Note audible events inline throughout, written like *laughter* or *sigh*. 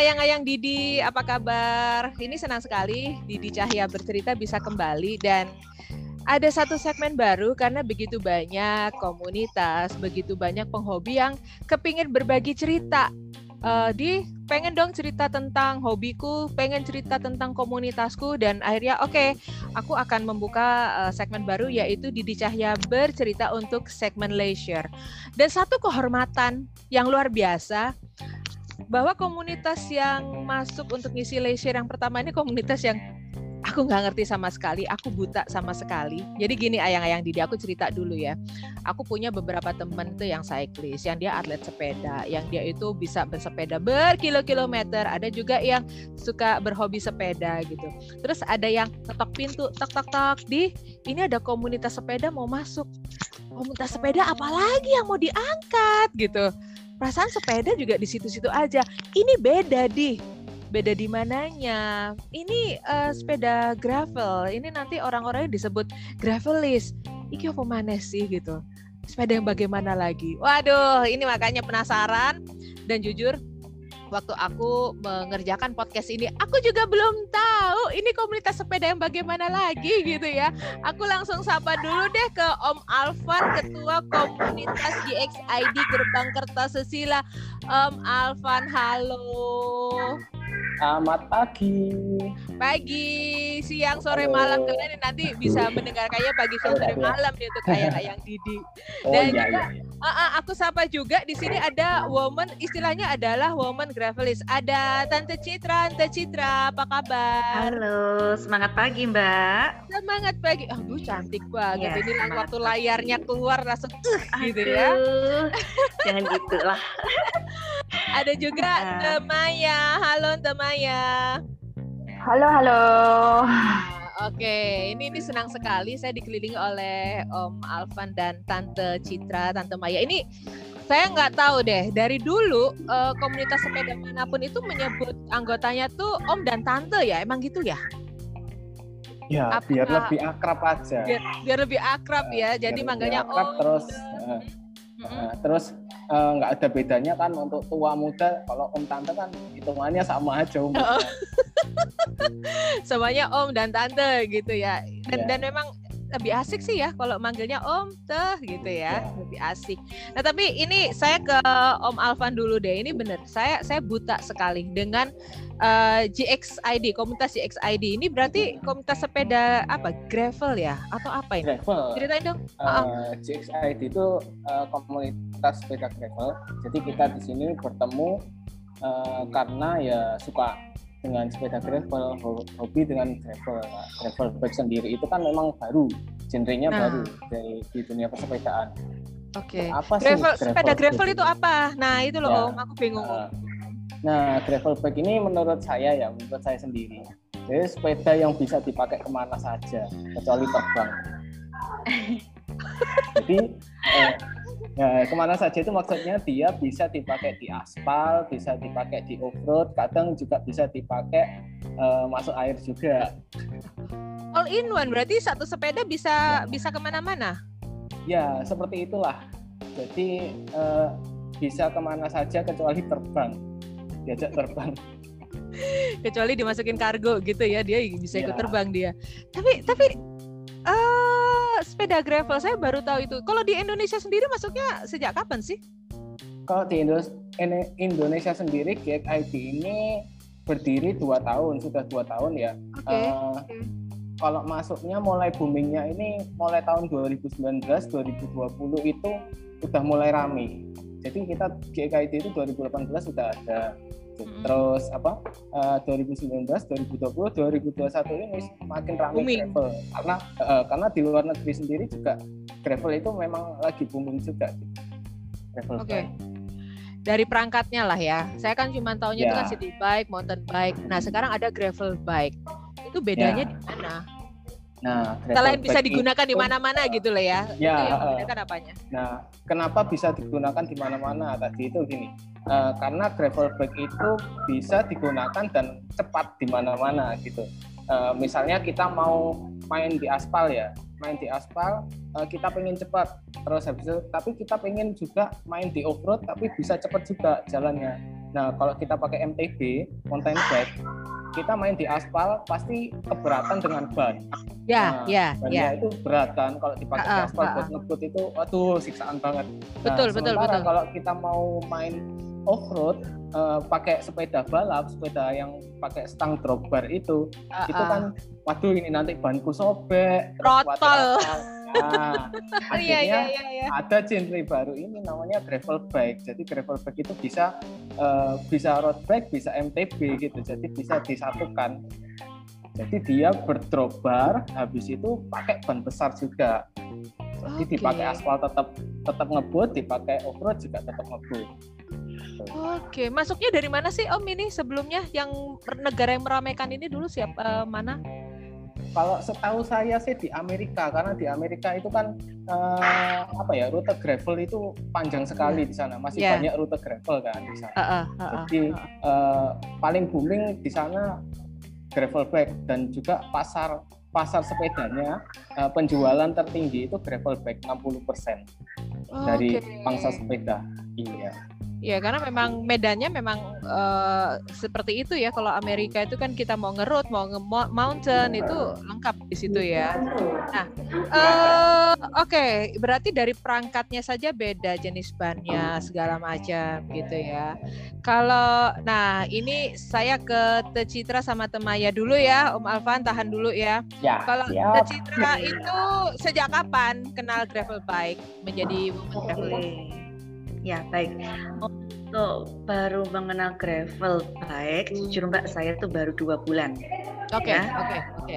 ayang-ayang Didi, apa kabar? Ini senang sekali Didi Cahya bercerita bisa kembali dan ada satu segmen baru karena begitu banyak komunitas, begitu banyak penghobi yang kepingin berbagi cerita. Uh, di pengen dong cerita tentang hobiku, pengen cerita tentang komunitasku dan akhirnya oke, okay, aku akan membuka uh, segmen baru yaitu Didi Cahya bercerita untuk segmen leisure. Dan satu kehormatan yang luar biasa bahwa komunitas yang masuk untuk ngisi leisure yang pertama ini komunitas yang aku nggak ngerti sama sekali, aku buta sama sekali. Jadi gini ayang-ayang Didi, aku cerita dulu ya. Aku punya beberapa temen tuh yang cyclist, yang dia atlet sepeda, yang dia itu bisa bersepeda berkilo-kilometer. Ada juga yang suka berhobi sepeda gitu. Terus ada yang ketok pintu, tok tok tok di ini ada komunitas sepeda mau masuk. Komunitas sepeda apalagi yang mau diangkat gitu. Perasaan sepeda juga di situ-situ aja. Ini beda di beda di mananya. Ini uh, sepeda gravel. Ini nanti orang-orangnya disebut gravelis. Iki apa mana sih gitu? Sepeda yang bagaimana lagi? Waduh, ini makanya penasaran dan jujur waktu aku mengerjakan podcast ini, aku juga belum tahu ini komunitas sepeda yang bagaimana lagi gitu ya. Aku langsung sapa dulu deh ke Om Alvan, Ketua Komunitas GXID Gerbang Kertasesila. Om Alvan, halo. Selamat pagi. Pagi, siang, sore, Halo. malam kalian nanti bisa *laughs* mendengarkannya pagi, siang, sore, malam nih untuk kayak ayang Didi. Oh, Dan iya, juga, iya, Uh, uh, aku sapa juga di sini ada woman, istilahnya adalah woman gravelist. Ada Tante Citra, Tante Citra, apa kabar? Halo, semangat pagi Mbak. Semangat pagi. Aduh cantik banget. Ya, Ini waktu layarnya keluar langsung uh, gitu ya. Jangan gitulah. *laughs* ada juga uh. Maya. Halo Tante Maya. Halo, halo. Nah, oke, ini ini senang sekali saya dikelilingi oleh Om Alvan dan Tante Citra, Tante Maya. Ini saya nggak tahu deh dari dulu uh, komunitas sepeda mana pun itu menyebut anggotanya tuh Om dan Tante ya, emang gitu ya? Ya, Apa, biar lebih akrab aja. Biar, biar lebih akrab ya, jadi manggilnya Om. Terus, uh, uh, terus Eh, nggak uh, ada bedanya kan untuk tua muda kalau om tante kan hitungannya sama aja om oh. *laughs* semuanya om dan tante gitu ya dan, yeah. dan memang lebih asik sih ya kalau manggilnya Om teh gitu ya iya. lebih asik. Nah tapi ini saya ke Om Alvan dulu deh. Ini bener saya saya buta sekali dengan uh, eh, GXID komunitas GXID ini berarti komunitas sepeda apa gravel ya atau apa ini? Gravel. Ceritain dong. Uh, uh GXID itu uh, komunitas sepeda gravel. Jadi kita di sini bertemu uh, karena ya suka dengan sepeda gravel, hobi dengan gravel. Nah, gravel bike sendiri itu kan memang baru, genrenya nah. baru dari di dunia persepedaan. Oke. Okay. Apa sih gravel, sepeda gravel itu apa? Nah itu loh ya. Om, aku bingung. Nah, nah, gravel bike ini menurut saya ya, menurut saya sendiri, jadi sepeda yang bisa dipakai ke mana saja, kecuali terbang. *laughs* Jadi eh, Nah, ke mana saja itu maksudnya dia bisa dipakai di aspal, bisa dipakai di off-road, kadang juga bisa dipakai uh, masuk air juga. All in one berarti satu sepeda bisa ya. bisa ke mana-mana? Ya seperti itulah. Jadi uh, bisa ke mana saja kecuali terbang, diajak terbang. *laughs* kecuali dimasukin kargo gitu ya dia bisa ikut ya. terbang dia. Tapi tapi uh, sepeda gravel saya baru tahu itu. Kalau di Indonesia sendiri masuknya sejak kapan sih? Kalau di Indonesia sendiri GXID ini berdiri dua tahun, sudah dua tahun ya. Oke. Okay. Uh, okay. Kalau masuknya mulai boomingnya ini mulai tahun 2019, 2020 itu udah mulai rame. Jadi kita GXID itu 2018 sudah ada gitu. Terus apa? Uh, 2019, 2020, 2021 ini makin ramai booming. gravel karena uh, karena di luar negeri sendiri juga gravel itu memang lagi booming juga. Gitu. Oke. Okay. Dari perangkatnya lah ya. Saya kan cuma tahunya yeah. itu kan ya. city bike, mountain bike. Nah, sekarang ada gravel bike. Itu bedanya yeah. di mana? Nah, selain bisa digunakan di mana-mana gitu loh ya. Ya. Itu yang uh, apanya? Nah, kenapa bisa digunakan di mana-mana? Tadi itu gini. Uh, karena gravel bike itu bisa digunakan dan cepat di mana-mana gitu. Uh, misalnya kita mau main di aspal ya, main di aspal uh, kita pengen cepat terus habis itu tapi kita pengen juga main di off road tapi bisa cepat juga jalannya Nah, kalau kita pakai MTB, mountain bike, kita main di aspal pasti keberatan dengan ban. Ya, nah, ya, ya. itu berat kan kalau dipakai uh, uh, aspal uh, buat ngebut itu waduh siksaan banget. Nah, betul, betul, betul. kalau kita mau main off road uh, pakai sepeda balap, sepeda yang pakai stang drop bar itu, uh, itu kan waduh ini nanti banku sobek, rotol. *laughs* Nah, iya, akhirnya iya, iya, iya. ada genre baru ini namanya gravel bike. Jadi gravel bike itu bisa uh, bisa road bike, bisa MTB gitu. Jadi bisa disatukan. Jadi dia berdrobar, habis itu pakai ban besar juga. Jadi okay. dipakai aspal tetap tetap ngebut, dipakai off road juga tetap ngebut. Oke, masuknya dari mana sih Om ini sebelumnya yang negara yang meramaikan ini dulu siapa uh, mana? Kalau setahu saya sih di Amerika karena di Amerika itu kan uh, apa ya rute gravel itu panjang sekali di sana masih yeah. banyak rute gravel kan di sana. Uh, uh, uh, Jadi uh, paling booming di sana gravel bike dan juga pasar pasar sepedanya uh, penjualan tertinggi itu gravel bike 60% persen dari pangsa sepeda. Iya. Ya karena memang medannya memang uh, seperti itu ya. Kalau Amerika itu kan kita mau ngerut, mau nge mountain itu lengkap di situ ya. Nah, uh, oke, okay. berarti dari perangkatnya saja beda jenis bannya segala macam gitu ya. Kalau, nah ini saya ke Tecitra sama Temaya dulu ya, Om Alvan tahan dulu ya. ya Kalau Tecitra itu sejak kapan kenal gravel bike menjadi woman traveling? Ya, baik. Untuk baru mengenal gravel bike, jujur Mbak, saya tuh baru dua bulan. Oke, ya. oke, oke.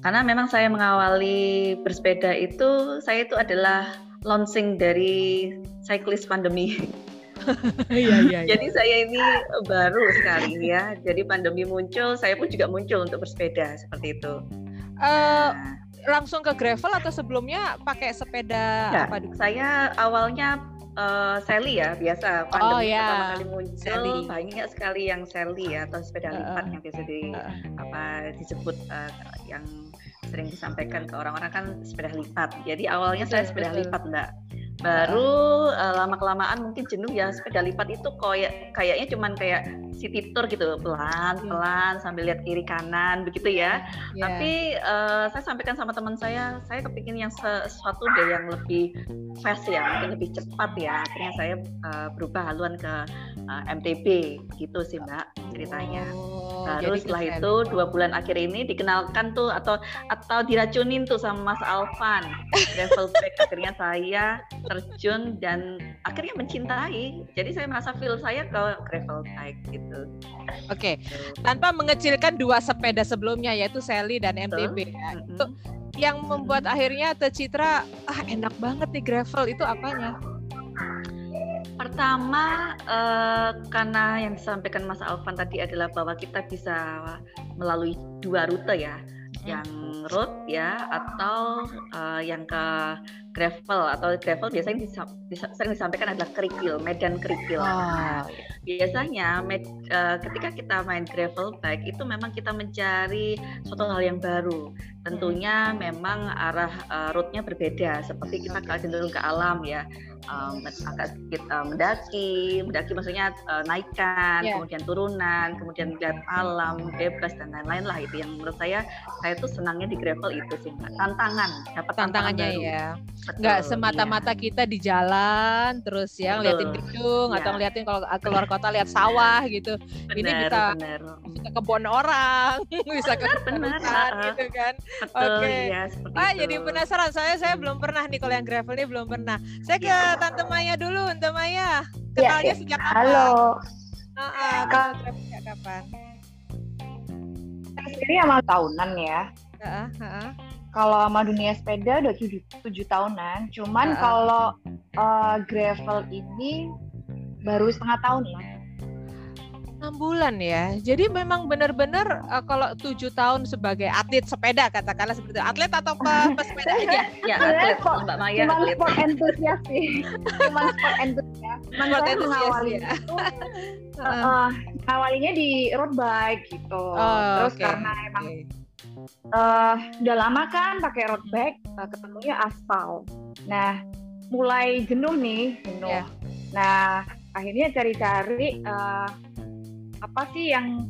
Karena memang saya mengawali bersepeda itu, saya itu adalah launching dari cyclist pandemi. *laughs* iya, iya, iya. Jadi saya ini baru sekali ya. Jadi pandemi muncul, saya pun juga muncul untuk bersepeda seperti itu. Uh, nah, langsung ke gravel atau sebelumnya pakai sepeda ya, apa? Saya awalnya uh, Sally ya biasa pandemi oh, yeah. pertama kali muncul Sally. banyak sekali yang Sally ya atau sepeda lipat uh, yang biasa di uh, apa disebut uh, yang sering disampaikan ke orang-orang kan sepeda lipat. Jadi awalnya saya sepeda lipat enggak baru uh, lama kelamaan mungkin jenuh ya sepeda lipat itu kayak kayaknya cuman kayak city tour gitu pelan hmm. pelan sambil lihat kiri kanan begitu ya. Yeah. tapi uh, saya sampaikan sama teman saya saya kepingin yang sesuatu deh yang lebih fast ya mungkin lebih cepat ya. Akhirnya saya uh, berubah haluan ke uh, MTB gitu sih mbak ceritanya. Oh, baru setelah itu dua bulan akhir ini dikenalkan tuh atau atau diracunin tuh sama Mas Alvan *laughs* travel bike akhirnya saya terjun dan akhirnya mencintai. Jadi saya merasa feel saya ke gravel bike gitu. Oke, okay. tanpa mengecilkan dua sepeda sebelumnya yaitu Sally dan MTB ya. Mm-hmm. Itu yang membuat akhirnya tercitra ah enak banget nih gravel itu apanya? Pertama uh, karena yang disampaikan Mas Alvan tadi adalah bahwa kita bisa melalui dua rute ya, yang road ya atau uh, yang ke gravel atau gravel biasanya disa, disa, sering disampaikan adalah kerikil, medan kerikil. Nah, biasanya med, uh, ketika kita main gravel bike itu memang kita mencari suatu hal yang baru. Tentunya hmm. memang arah uh, roadnya berbeda. Seperti kita kalau cenderung ke alam ya, um, agak sedikit uh, mendaki, mendaki maksudnya uh, naikkan, yeah. kemudian turunan, kemudian lihat alam bebas dan lain-lain lah itu yang menurut saya saya tuh senangnya di gravel itu sih tantangan, dapat tantangannya tantangan ya. Nggak semata-mata iya. kita di jalan terus ya ngeliatin gedung ya. atau ngeliatin kalau keluar kota lihat sawah gitu. Bener, Ini bisa bener. ke kebun orang, bisa ke *laughs* hutan gitu kan. Oke. Okay. Ya, ah, jadi penasaran saya saya belum pernah nih kalau yang gravel ini belum pernah. Saya ke ya. Tante Maya dulu, Tante Maya. Kenalnya ya, ya. sejak kapan? Halo. Uh, uh, kenal gravel sejak kapan? Ini amal tahunan ya. Uh, uh, uh kalau sama dunia sepeda udah tujuh, tujuh tahunan. Cuman uh. kalau uh, gravel ini baru setengah tahun ya. Enam bulan ya. Jadi memang benar-benar uh, kalau tujuh tahun sebagai atlet sepeda katakanlah seperti itu. Atlet atau pe pesepeda aja? *laughs* ya atlet Mbak Maya. Cuma sport entusias sih. *laughs* Cuma sport entusias. Cuma sport entusias ya. Itu, uh, uh, awalnya di road bike gitu. Oh, Terus okay. karena emang okay uh, udah lama kan pakai road bike uh, ketemunya aspal. Nah, mulai jenuh nih, jenuh. Yeah. Nah, akhirnya cari-cari uh, apa sih yang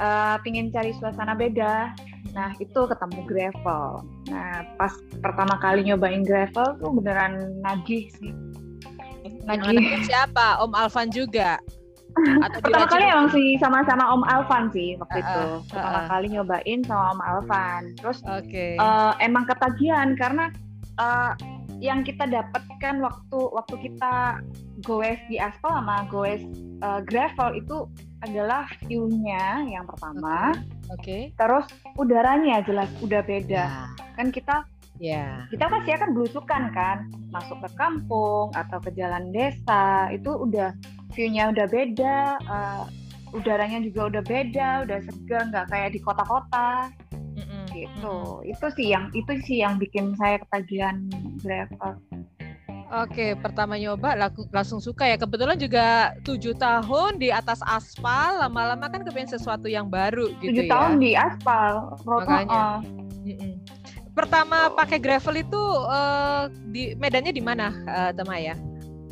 uh, pingin cari suasana beda. Nah itu ketemu gravel. Nah pas pertama kali nyobain gravel tuh beneran nagih sih. Nagih. Siapa? Om Alvan juga atau pertama kali emang sih sama-sama Om Alvan sih waktu uh, itu pertama uh, kali nyobain sama Om Alvan terus okay. uh, emang ketagihan karena uh, yang kita dapatkan waktu waktu kita goes di aspal sama goes uh, gravel itu adalah view-nya yang pertama. Oke. Okay. Terus udaranya jelas udah beda. Yeah. Kan kita Yeah. Kita pasti akan belusukan kan, masuk ke kampung atau ke jalan desa, itu udah view-nya udah beda, uh, udaranya juga udah beda, udah segar, nggak kayak di kota-kota. Mm-hmm. Gitu. Mm-hmm. Itu sih yang itu sih yang bikin saya ketagihan gravel. Oke, pertama nyoba langsung suka ya. Kebetulan juga tujuh tahun di atas aspal, lama-lama kan kepengen sesuatu yang baru gitu tujuh ya. Tujuh tahun di aspal, makanya. Uh. Pertama pakai gravel itu uh, di medannya di mana, uh, ya?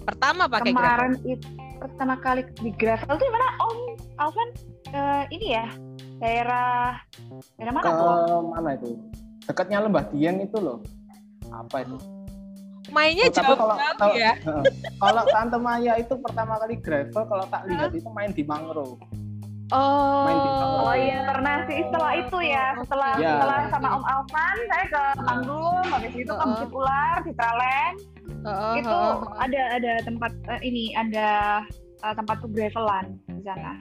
Pertama pakai Kemarin itu pertama kali di gravel itu di mana Om Alvan? Uh, ini ya, daerah daerah mana Ke tuh? mana itu? Dekatnya Lembah Dieng itu loh. Apa itu? mainnya oh, jauh kalau, kalau, ya. *laughs* kalau Tante Maya itu pertama kali gravel kalau tak lihat itu main di mangrove. Oh, main oh iya pernah sih. Setelah itu ya setelah ya. setelah sama Om Alvan saya ke Panggung habis itu ke Bukit Ular di Tralen. Uh, itu ada ada tempat uh, ini ada uh, tempat tuh gravelan di sana.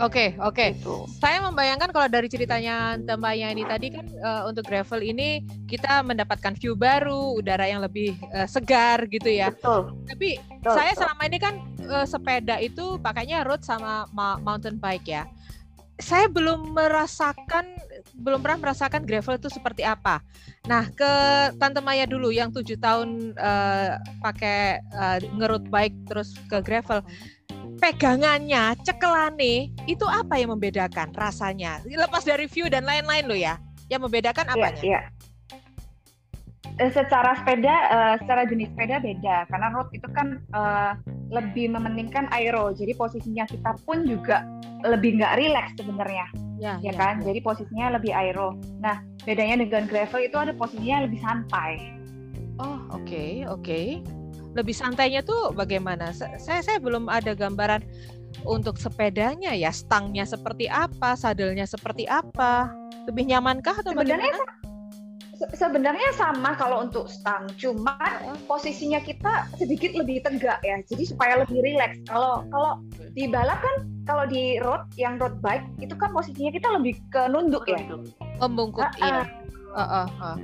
Oke, okay, oke. Okay. Gitu. Saya membayangkan kalau dari ceritanya Mbak Yani tadi kan uh, untuk gravel ini kita mendapatkan view baru, udara yang lebih uh, segar gitu ya. Betul. Tapi betul, saya betul. selama ini kan uh, sepeda itu pakainya road sama mountain bike ya. Saya belum merasakan belum pernah merasakan gravel itu seperti apa. Nah, ke Tante Maya dulu yang tujuh tahun uh, pakai uh, ngerut bike terus ke gravel pegangannya, cekelane itu apa yang membedakan rasanya? Lepas dari view dan lain-lain lo ya. Yang membedakan apa Iya, iya. Secara sepeda, uh, secara jenis sepeda beda karena road itu kan uh, lebih mementingkan aero, jadi posisinya kita pun juga lebih nggak rileks sebenarnya, ya, ya, ya kan? Ya. Jadi posisinya lebih aero. Nah, bedanya dengan gravel itu ada posisinya lebih santai. Oh, oke, okay, oke. Okay lebih santainya tuh bagaimana? Saya saya belum ada gambaran untuk sepedanya ya, stangnya seperti apa, sadelnya seperti apa, lebih nyamankah atau sebenarnya bagaimana? sebenarnya sama kalau untuk stang, cuman posisinya kita sedikit lebih tegak ya, jadi supaya lebih rileks. Kalau kalau di balap kan, kalau di road yang road bike itu kan posisinya kita lebih ke nunduk ya. Membungkuk, uh, iya. Uh, uh, uh.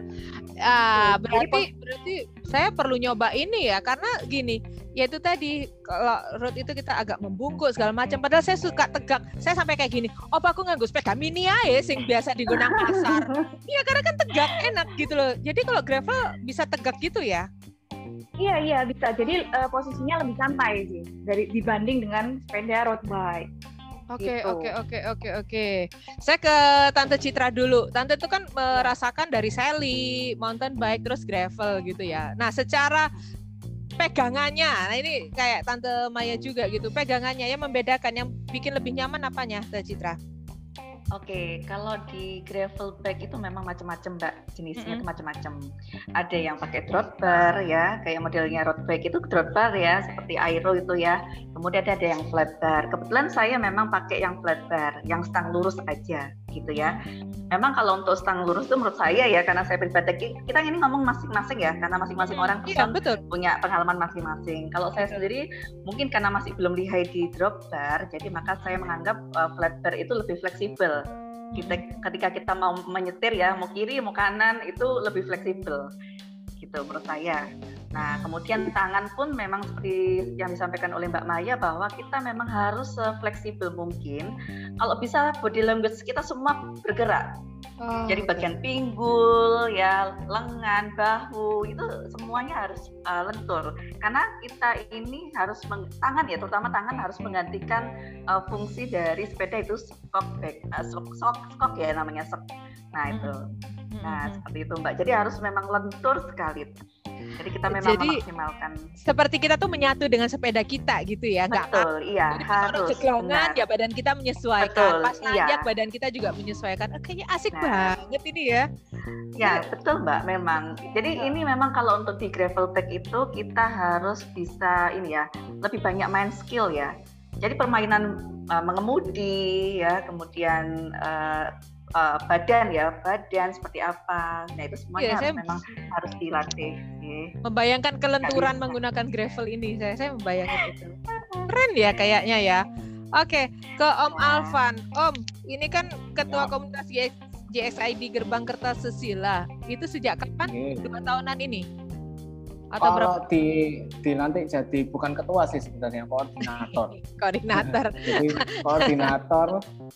Ah, berarti berarti saya perlu nyoba ini ya karena gini, yaitu tadi kalau road itu kita agak membungkuk segala macam. Padahal saya suka tegak. Saya sampai kayak gini. Oh, aku nganggo sepeda mini ya sing biasa di gunung pasar. *laughs* Iya, karena kan tegak enak gitu loh. Jadi kalau gravel bisa tegak gitu ya? Iya iya bisa. Jadi uh, posisinya lebih santai sih dari dibanding dengan sepeda road bike. Oke, gitu. oke, oke, oke, oke. Saya ke Tante Citra dulu. Tante itu kan merasakan dari Sally, mountain bike, terus gravel gitu ya. Nah, secara pegangannya, nah ini kayak Tante Maya juga gitu. Pegangannya yang membedakan, yang bikin lebih nyaman apanya, Tante Citra? Oke, kalau di gravel bike itu memang macam-macam, Mbak. Jenisnya mm -hmm. itu macam-macam. Ada yang pakai drop bar ya, kayak modelnya road bike itu drop bar ya, seperti Aero itu ya. Kemudian ada yang flat bar. Kebetulan saya memang pakai yang flat bar, yang stang lurus aja gitu ya. Memang kalau untuk stang lurus itu menurut saya ya, karena saya pribadi kita ini ngomong masing-masing ya, karena masing-masing orang iya, betul. punya pengalaman masing-masing. Kalau saya sendiri mungkin karena masih belum lihai di drop bar, jadi maka saya menganggap uh, flat bar itu lebih fleksibel kita ketika kita mau menyetir ya mau kiri mau kanan itu lebih fleksibel gitu menurut saya. Nah kemudian tangan pun memang seperti yang disampaikan oleh Mbak Maya bahwa kita memang harus fleksibel mungkin. Kalau bisa body language kita semua bergerak Oh, Jadi bagian pinggul, ya lengan, bahu itu semuanya harus uh, lentur. Karena kita ini harus tangan ya, terutama tangan harus menggantikan uh, fungsi dari sepeda itu skok back, uh, skok, skok, skok ya namanya skok. Nah itu. Hmm. Nah, seperti itu Mbak. Jadi harus memang lentur sekali. Jadi kita memang Jadi, memaksimalkan. Seperti kita tuh menyatu dengan sepeda kita gitu ya, nggak Betul, iya. Jadi harus. Ceklongan ya badan kita menyesuaikan. Betul, Pas iya. nanjak badan kita juga menyesuaikan. Oh, kayaknya asik nah. banget ini ya. Ya betul Mbak, memang. Jadi ini memang kalau untuk di gravel bike itu kita harus bisa ini ya, lebih banyak main skill ya. Jadi permainan uh, mengemudi ya, kemudian uh, uh, badan ya badan seperti apa. Nah itu semuanya ya, saya memang harus dilatih. Membayangkan kelenturan menggunakan gravel ini saya saya membayangkan itu. *laughs* Keren ya kayaknya ya. Oke ke Om Alvan. Om ini kan ketua ya. komunitas JXID Gerbang Kertas Sesila itu sejak kapan? Dua tahunan ini atau Kalau berapa? di dilantik jadi bukan ketua sih sebenarnya koordinator. *laughs* koordinator. jadi koordinator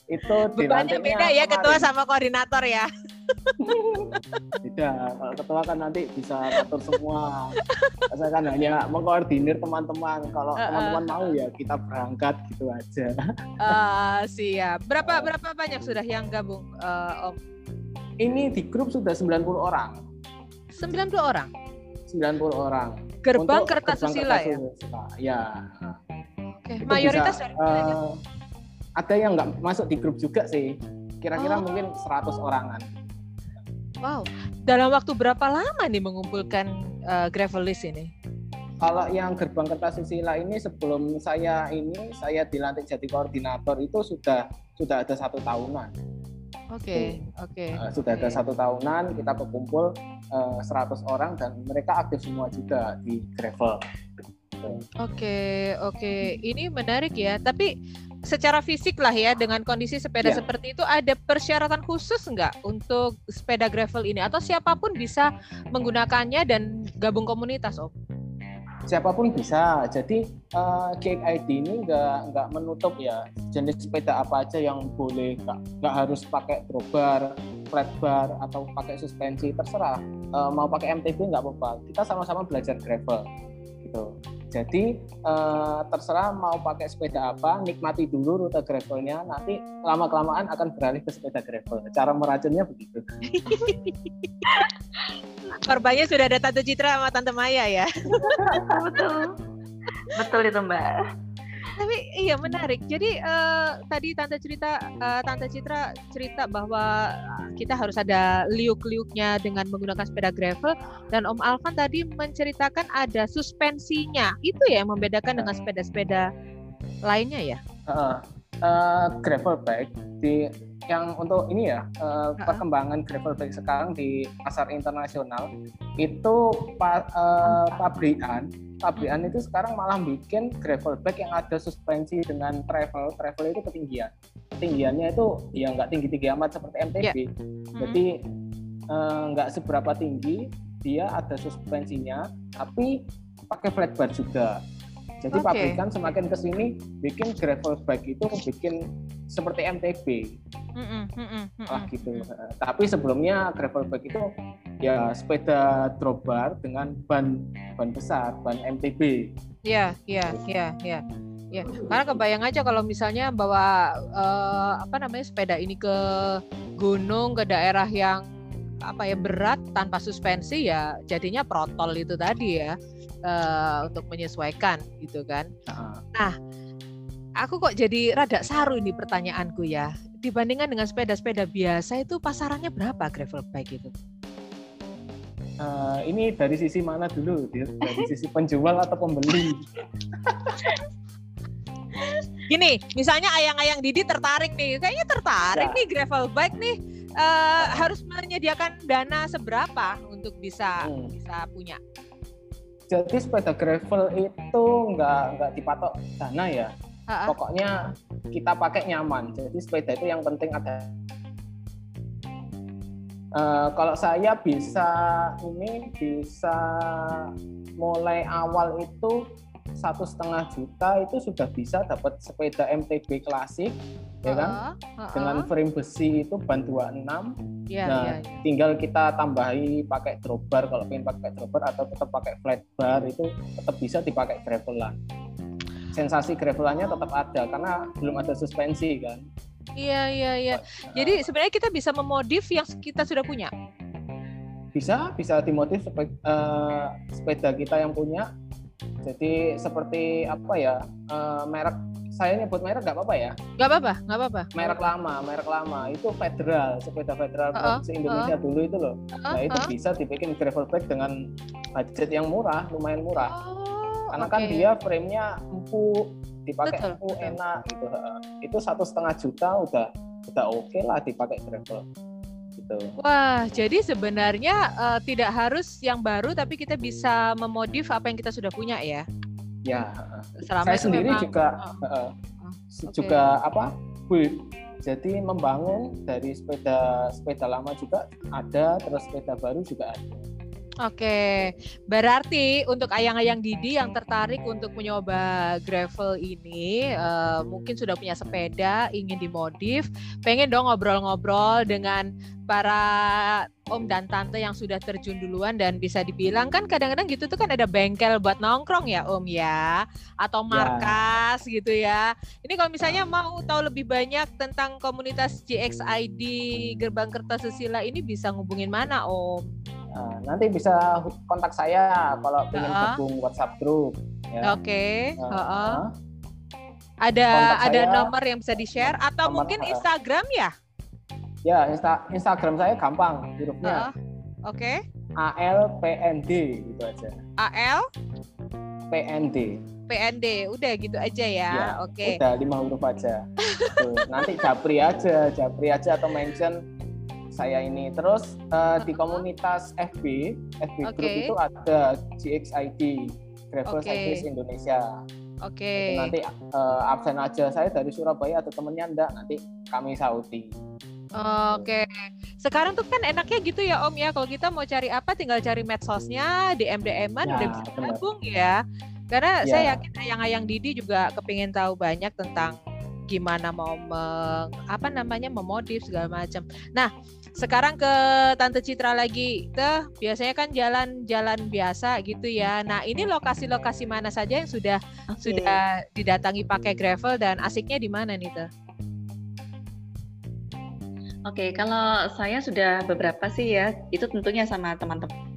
itu dilantiknya beda ya kemarin. ketua sama koordinator ya. *laughs* Tidak, kalau ketua kan nanti bisa atur semua. Saya kan hanya mengkoordinir teman-teman. Kalau uh, teman-teman mau ya kita berangkat gitu aja. Uh, siap. Berapa berapa banyak sudah yang gabung, uh, Om? Ini di grup sudah 90 orang. 90 orang? 90 orang. Gerbang Kertasusila ya? Ya. Oke, mayoritas bisa, dari uh, ada yang nggak masuk di grup juga sih. Kira-kira oh. mungkin 100 orangan. Wow. Dalam waktu berapa lama nih mengumpulkan uh, gravel list ini? Kalau yang gerbang Kertasusila ini sebelum saya ini saya dilantik jadi koordinator itu sudah sudah ada satu tahunan. Oke, okay, oke. Okay. Uh, sudah okay. ada satu tahunan kita berkumpul uh, eh, 100 orang dan mereka aktif semua juga di gravel. Oke, okay, oke. Okay. Ini menarik ya. Tapi secara fisik lah ya dengan kondisi sepeda yeah. seperti itu ada persyaratan khusus nggak untuk sepeda gravel ini atau siapa pun bisa menggunakannya dan gabung komunitas, Om? Siapa pun bisa. Jadi uh, Cake ID ini nggak nggak menutup ya jenis sepeda apa aja yang boleh nggak harus pakai drawbar, flat bar atau pakai suspensi terserah. Uh, mau pakai MTB nggak apa-apa. Kita sama-sama belajar gravel gitu. Jadi uh, terserah mau pakai sepeda apa, nikmati dulu rute gravelnya. Nanti lama kelamaan akan beralih ke sepeda gravel. Cara meracunnya begitu. *laughs* Korbannya sudah ada Tante Citra sama Tante Maya ya. Betul. Betul itu Mbak. Tapi iya menarik. Jadi uh, tadi Tante cerita uh, Tante Citra cerita bahwa kita harus ada liuk-liuknya dengan menggunakan sepeda gravel dan Om Alvan tadi menceritakan ada suspensinya. Itu ya yang membedakan dengan sepeda-sepeda lainnya ya? Uh, uh, gravel bike di yang untuk ini ya uh, perkembangan gravel bike sekarang di pasar internasional itu pa, uh, pabrikan pabrikan itu sekarang malah bikin gravel bike yang ada suspensi dengan travel. Travel itu ketinggian. Ketinggiannya itu ya nggak tinggi tinggi amat seperti MTB yeah. jadi uh, nggak seberapa tinggi dia ada suspensinya tapi pakai flat bar juga. Jadi okay. pabrikan semakin ke sini bikin gravel bike itu bikin seperti MTB. Mm -mm, lah gitu. Tapi sebelumnya gravel bike itu ya sepeda drop bar dengan ban ban besar, ban MTB. Iya, iya, iya, iya. Ya, karena kebayang aja kalau misalnya bawa uh, apa namanya sepeda ini ke gunung ke daerah yang apa ya berat tanpa suspensi ya jadinya protol itu tadi ya uh, untuk menyesuaikan gitu kan. Nah, aku kok jadi rada saru ini pertanyaanku ya. Dibandingkan dengan sepeda-sepeda biasa itu pasarannya berapa gravel bike itu? Uh, ini dari sisi mana dulu? Dari sisi penjual atau pembeli? Gini, misalnya ayang-ayang Didi tertarik nih, kayaknya tertarik ya. nih gravel bike nih. Uh, harus menyediakan dana seberapa untuk bisa hmm. bisa punya? jadi sepeda gravel itu nggak nggak dipatok dana ya Ha-ha. pokoknya kita pakai nyaman jadi sepeda itu yang penting ada uh, kalau saya bisa ini bisa mulai awal itu satu setengah juta itu sudah bisa dapat sepeda MTB klasik ya kan uh, uh, uh. dengan frame besi itu ban 26 yeah, nah yeah, yeah. tinggal kita tambahi pakai dropbar kalau pengen pakai dropbar atau tetap pakai flat bar itu tetap bisa dipakai gravelan sensasi gravelannya tetap ada karena belum ada suspensi kan iya iya iya jadi sebenarnya kita bisa memodif yang kita sudah punya bisa bisa dimodif sepeda, uh, sepeda kita yang punya jadi seperti apa ya uh, merek saya nyebut merek nggak apa-apa ya? Nggak apa-apa, nggak apa-apa. Merek lama, merek lama itu federal, sepeda federal uh -uh, Indonesia uh -uh. dulu itu loh. Uh -uh. Nah itu uh -uh. bisa dibikin gravel bike dengan budget yang murah, lumayan murah. Oh, Karena okay. kan dia frame-nya empuk, dipakai betul, empuk betul. enak gitu. Itu satu setengah juta udah udah oke okay lah dipakai gravel. Gitu. Wah, jadi sebenarnya uh, tidak harus yang baru, tapi kita bisa memodif apa yang kita sudah punya ya? Ya, Selama saya sendiri memang, juga uh, uh, okay. juga apa? Build. Jadi membangun dari sepeda sepeda lama juga ada, terus sepeda baru juga ada. Oke, berarti untuk ayang-ayang Didi yang tertarik untuk mencoba gravel ini, uh, mungkin sudah punya sepeda, ingin dimodif, pengen dong ngobrol-ngobrol dengan para om dan tante yang sudah terjun duluan dan bisa dibilang kan kadang-kadang gitu tuh kan ada bengkel buat nongkrong ya om ya atau ya. markas ya. gitu ya. Ini kalau misalnya mau tahu lebih banyak tentang komunitas GXID Gerbang Kertasusila ini bisa ngubungin mana om? Nah, nanti bisa kontak saya kalau ingin uh. gabung WhatsApp group. Ya. Oke. Okay. Uh, uh. Ada ada nomor yang bisa di share atau nomor, mungkin Instagram ya? Ya, Insta Instagram saya gampang hurufnya. Uh, Oke. Okay. A L P N D gitu aja. A L P N D. P N D, udah gitu aja ya. ya Oke. Okay. Udah lima huruf aja. Tuh, nanti Japri aja, Japri aja atau mention saya ini. Terus uh, di komunitas FB, FB okay. group itu ada GXID, Gravel okay. Cyclist Indonesia. Oke. Okay. Nanti uh, absen aja saya dari Surabaya atau temennya enggak, nanti kami sauti. Oke, sekarang tuh kan enaknya gitu ya Om ya. Kalau kita mau cari apa, tinggal cari medsosnya, di MDM-an ya, udah bisa gabung ya. Karena ya. saya yakin ayang-ayang Didi juga kepingin tahu banyak tentang gimana mau meng, apa namanya memodif segala macam. Nah, sekarang ke Tante Citra lagi. Tuh, biasanya kan jalan-jalan biasa gitu ya. Nah, ini lokasi-lokasi mana saja yang sudah okay. sudah didatangi pakai gravel dan asiknya di mana nih, Tuh? Oke, kalau saya sudah beberapa sih ya, itu tentunya sama teman-teman.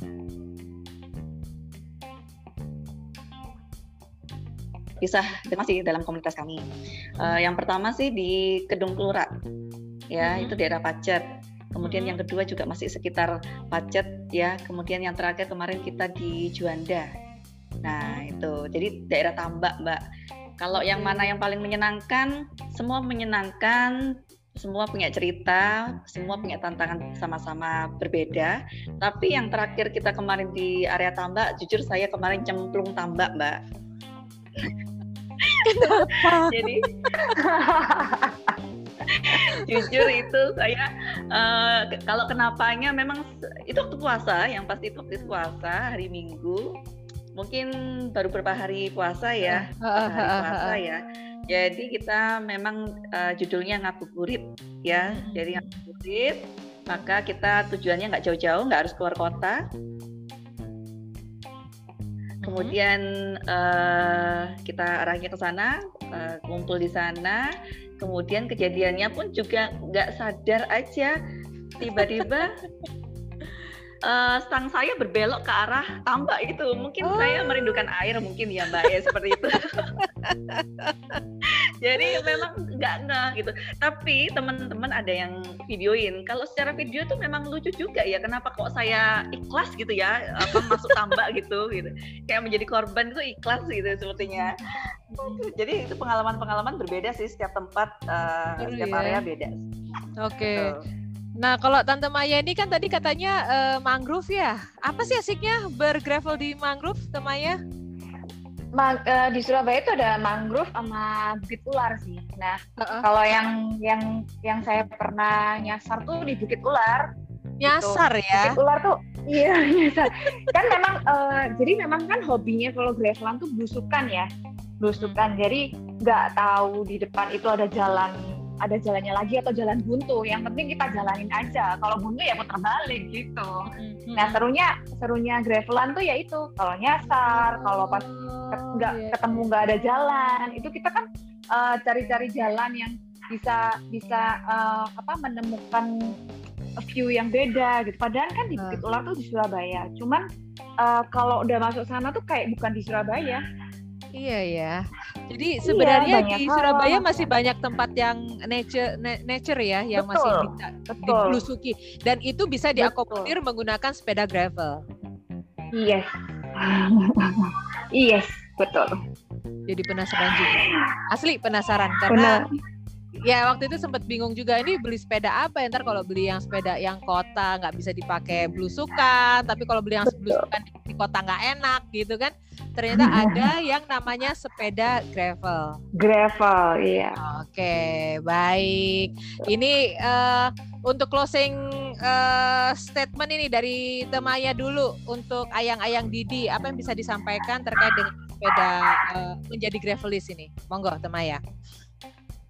Bisa masih dalam komunitas kami. Uh, yang pertama sih di Kedung Kelura, ya hmm. itu daerah Pacet. Kemudian hmm. yang kedua juga masih sekitar Pacet ya. Kemudian yang terakhir kemarin kita di Juanda. Nah itu, jadi daerah Tambak Mbak. Kalau yang mana yang paling menyenangkan, semua menyenangkan, semua punya cerita, semua punya tantangan sama-sama berbeda. Tapi yang terakhir kita kemarin di area tambak, jujur saya kemarin cemplung tambak, Mbak. Kenapa? *laughs* Jadi *laughs* *laughs* jujur itu saya uh, kalau kenapanya memang itu waktu puasa, yang pasti itu waktu puasa hari Minggu. Mungkin baru beberapa hari puasa ya, hari puasa ya jadi kita memang uh, judulnya ngabuburit ya. Hmm. Jadi ngabuburit, maka kita tujuannya nggak jauh-jauh, nggak harus keluar kota. Kemudian uh, kita arahnya ke sana, uh, kumpul di sana. Kemudian kejadiannya pun juga nggak sadar aja, tiba-tiba uh, *laughs* stang saya berbelok ke arah tambak itu. Mungkin oh. saya merindukan air mungkin ya Mbak ya seperti itu. *laughs* Jadi memang nggak nggak gitu. Tapi teman-teman ada yang videoin. Kalau secara video tuh memang lucu juga ya. Kenapa kok saya ikhlas gitu ya apa masuk tambak gitu gitu. Kayak menjadi korban itu ikhlas gitu sepertinya. Jadi itu pengalaman-pengalaman berbeda sih setiap tempat uh, setiap ya. area beda. Oke. Okay. Gitu. Nah, kalau Tante Maya ini kan tadi katanya uh, mangrove ya. Apa sih asiknya bergravel di mangrove, Tante Maya? Ma uh, di Surabaya itu ada mangrove sama bukit ular sih. Nah, uh -uh. kalau yang yang yang saya pernah nyasar tuh di bukit ular. Nyasar gitu. ya? Bukit ular tuh, iya *laughs* nyasar. kan memang, uh, jadi memang kan hobinya kalau gravelan tuh belusukan ya, belusukan. Hmm. Jadi nggak tahu di depan itu ada jalan ada jalannya lagi atau jalan buntu yang penting kita jalanin aja kalau buntu ya putar balik gitu hmm. nah serunya serunya gravelan tuh ya itu kalau nyasar kalau pas oh, nggak iya. ketemu nggak ada jalan itu kita kan uh, cari-cari jalan yang bisa bisa uh, apa menemukan view yang beda gitu. Padahal kan di Bukit Ular tuh di Surabaya. Cuman uh, kalau udah masuk sana tuh kayak bukan di Surabaya. Iya ya. Jadi iya, sebenarnya iya, di Surabaya masih banyak tempat yang nature nature ya yang betul, masih bisa dibelusuki dan itu bisa diakomodir menggunakan sepeda gravel. Yes. *laughs* yes, betul. Jadi penasaran juga. Asli penasaran karena Benar ya waktu itu sempat bingung juga ini beli sepeda apa ya? Ntar kalau beli yang sepeda yang kota nggak bisa dipakai blusukan tapi kalau beli yang blusukan di, di kota nggak enak gitu kan ternyata ada yang namanya sepeda gravel. Gravel iya. Oke baik. Ini uh, untuk closing uh, statement ini dari Temaya dulu untuk ayang-ayang Didi apa yang bisa disampaikan terkait dengan sepeda uh, menjadi gravelis ini? Monggo Temaya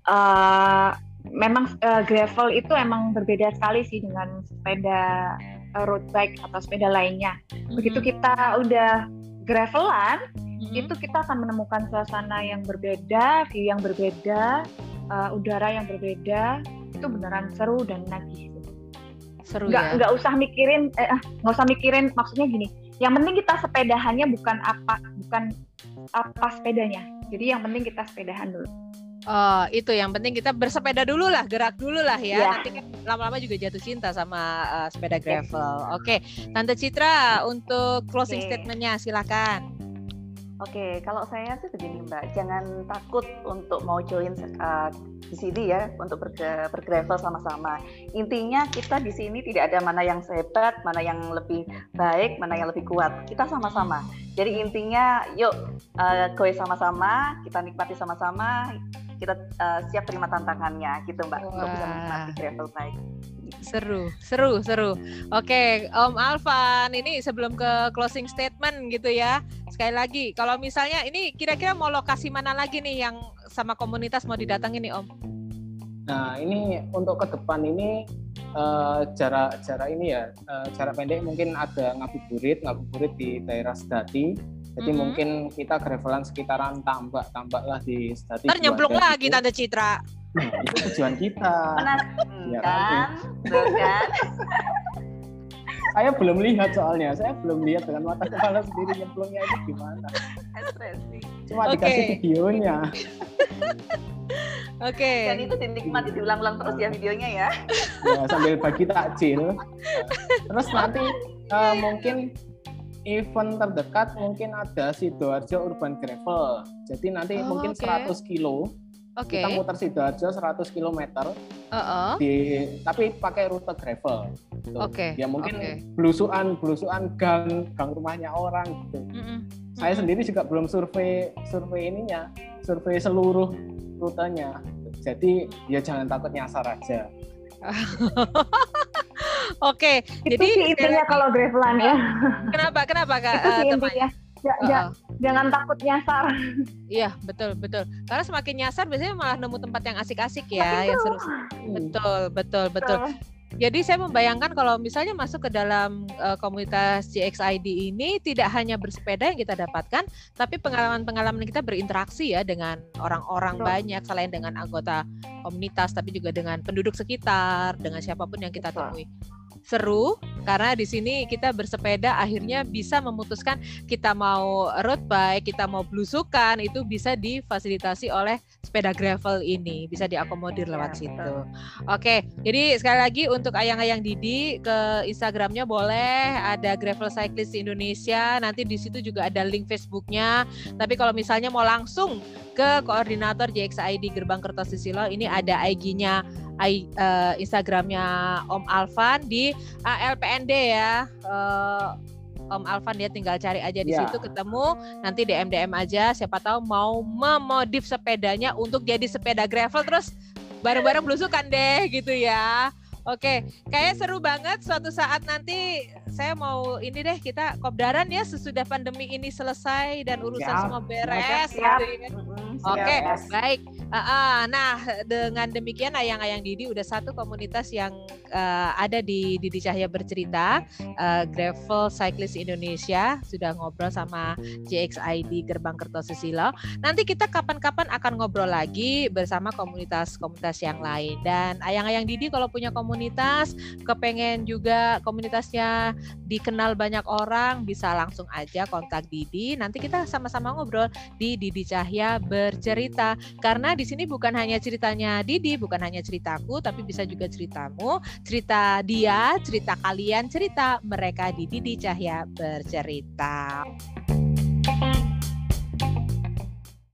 uh, memang uh, gravel itu emang berbeda sekali sih dengan sepeda uh, road bike atau sepeda lainnya. Begitu kita udah gravelan, mm-hmm. itu kita akan menemukan suasana yang berbeda, view yang berbeda, uh, udara yang berbeda. Itu beneran seru dan nagih. Seru nggak, ya. Nggak usah mikirin, eh, nggak usah mikirin. Maksudnya gini, yang penting kita sepedahannya bukan apa, bukan apa sepedanya. Jadi yang penting kita sepedahan dulu. Oh, itu yang penting kita bersepeda dulu lah, gerak dulu lah ya. ya. Nanti kan lama-lama juga jatuh cinta sama uh, sepeda gravel. Oke, okay. Tante Citra untuk closing okay. statementnya silakan. Oke, okay, kalau saya sih begini Mbak, jangan takut untuk mau join uh, di sini ya untuk berge bergravel sama-sama. Intinya kita di sini tidak ada mana yang sehat, mana yang lebih baik, mana yang lebih kuat. Kita sama-sama. Jadi intinya yuk uh, goy sama-sama, kita nikmati sama-sama kita uh, siap terima tantangannya gitu mbak Wah. untuk bisa menikmati gravel bike. Seru, seru, seru. Oke, Om Alvan, ini sebelum ke closing statement gitu ya. Sekali lagi, kalau misalnya ini kira-kira mau lokasi mana lagi nih yang sama komunitas mau didatangi nih Om? Nah, ini untuk ke depan ini uh, jarak jarak ini ya, uh, jarak pendek mungkin ada ngabuburit, ngabuburit di daerah Sedati jadi mm -hmm. mungkin kita gravelan sekitaran tambak, tambak lah di stadion. Ternyemplung lagi Tante Citra. Nah, itu tujuan kita. ya, kan? kan? *laughs* saya belum lihat soalnya, saya belum lihat dengan mata kepala sendiri nyemplungnya itu gimana. Cuma okay. dikasih videonya. *laughs* Oke. Okay. Dan itu dinikmati diulang-ulang terus ya videonya ya. ya sambil bagi takjil. Terus nanti uh, mungkin event terdekat mungkin ada Sidoarjo Urban Gravel. Jadi nanti oh, mungkin okay. 100 kilo. Okay. Kita muter Sidoarjo 100 km. Uh -uh. Di tapi pakai rute gravel. Gitu. Oke. Okay. Ya mungkin okay. belusuan belusuan gang gang rumahnya orang gitu. Mm -mm. Saya sendiri juga belum survei survei ininya, survei seluruh rutenya. Jadi ya jangan takut nyasar aja. *laughs* Oke, jadi sih intinya kalau gravelan ya. Kenapa? Kenapa kak? Itu sih uh, intinya. Ja, ja, uh. Jangan takut nyasar. Iya betul betul. Karena semakin nyasar biasanya malah nemu tempat yang asik-asik ya, yang seru. Betul betul betul. betul. Jadi saya membayangkan kalau misalnya masuk ke dalam uh, komunitas CXID ini tidak hanya bersepeda yang kita dapatkan, tapi pengalaman-pengalaman kita berinteraksi ya dengan orang-orang banyak selain dengan anggota komunitas, tapi juga dengan penduduk sekitar, dengan siapa pun yang kita temui seru karena di sini kita bersepeda akhirnya bisa memutuskan kita mau road bike, kita mau blusukan itu bisa difasilitasi oleh sepeda gravel ini, bisa diakomodir lewat iya, situ. Oke, jadi sekali lagi untuk ayang-ayang Didi ke Instagramnya boleh ada Gravel Cyclist Indonesia, nanti di situ juga ada link Facebooknya. Tapi kalau misalnya mau langsung ke koordinator JXID Gerbang Kertosusilo ini ada IG-nya uh, Instagramnya Om Alvan di ALPND ya. Uh, Om Alvan dia tinggal cari aja di yeah. situ ketemu nanti DM DM aja siapa tahu mau memodif sepedanya untuk jadi sepeda gravel terus bareng-bareng belusukan deh gitu ya. Oke, kayak seru banget suatu saat nanti saya mau ini deh kita kopdaran ya sesudah pandemi ini selesai dan urusan siap. semua beres. Siap. Gitu ya. Oke, okay, baik. Uh, uh, nah, dengan demikian ayang-ayang Didi udah satu komunitas yang uh, ada di Didi Cahya bercerita uh, Gravel Cyclist Indonesia sudah ngobrol sama JXID Gerbang Kertosusilo. Nanti kita kapan-kapan akan ngobrol lagi bersama komunitas-komunitas yang lain dan ayang-ayang Didi kalau punya komunitas komunitas, kepengen juga komunitasnya dikenal banyak orang, bisa langsung aja kontak Didi. Nanti kita sama-sama ngobrol di Didi Cahya bercerita. Karena di sini bukan hanya ceritanya Didi, bukan hanya ceritaku, tapi bisa juga ceritamu, cerita dia, cerita kalian, cerita mereka di Didi Cahya bercerita.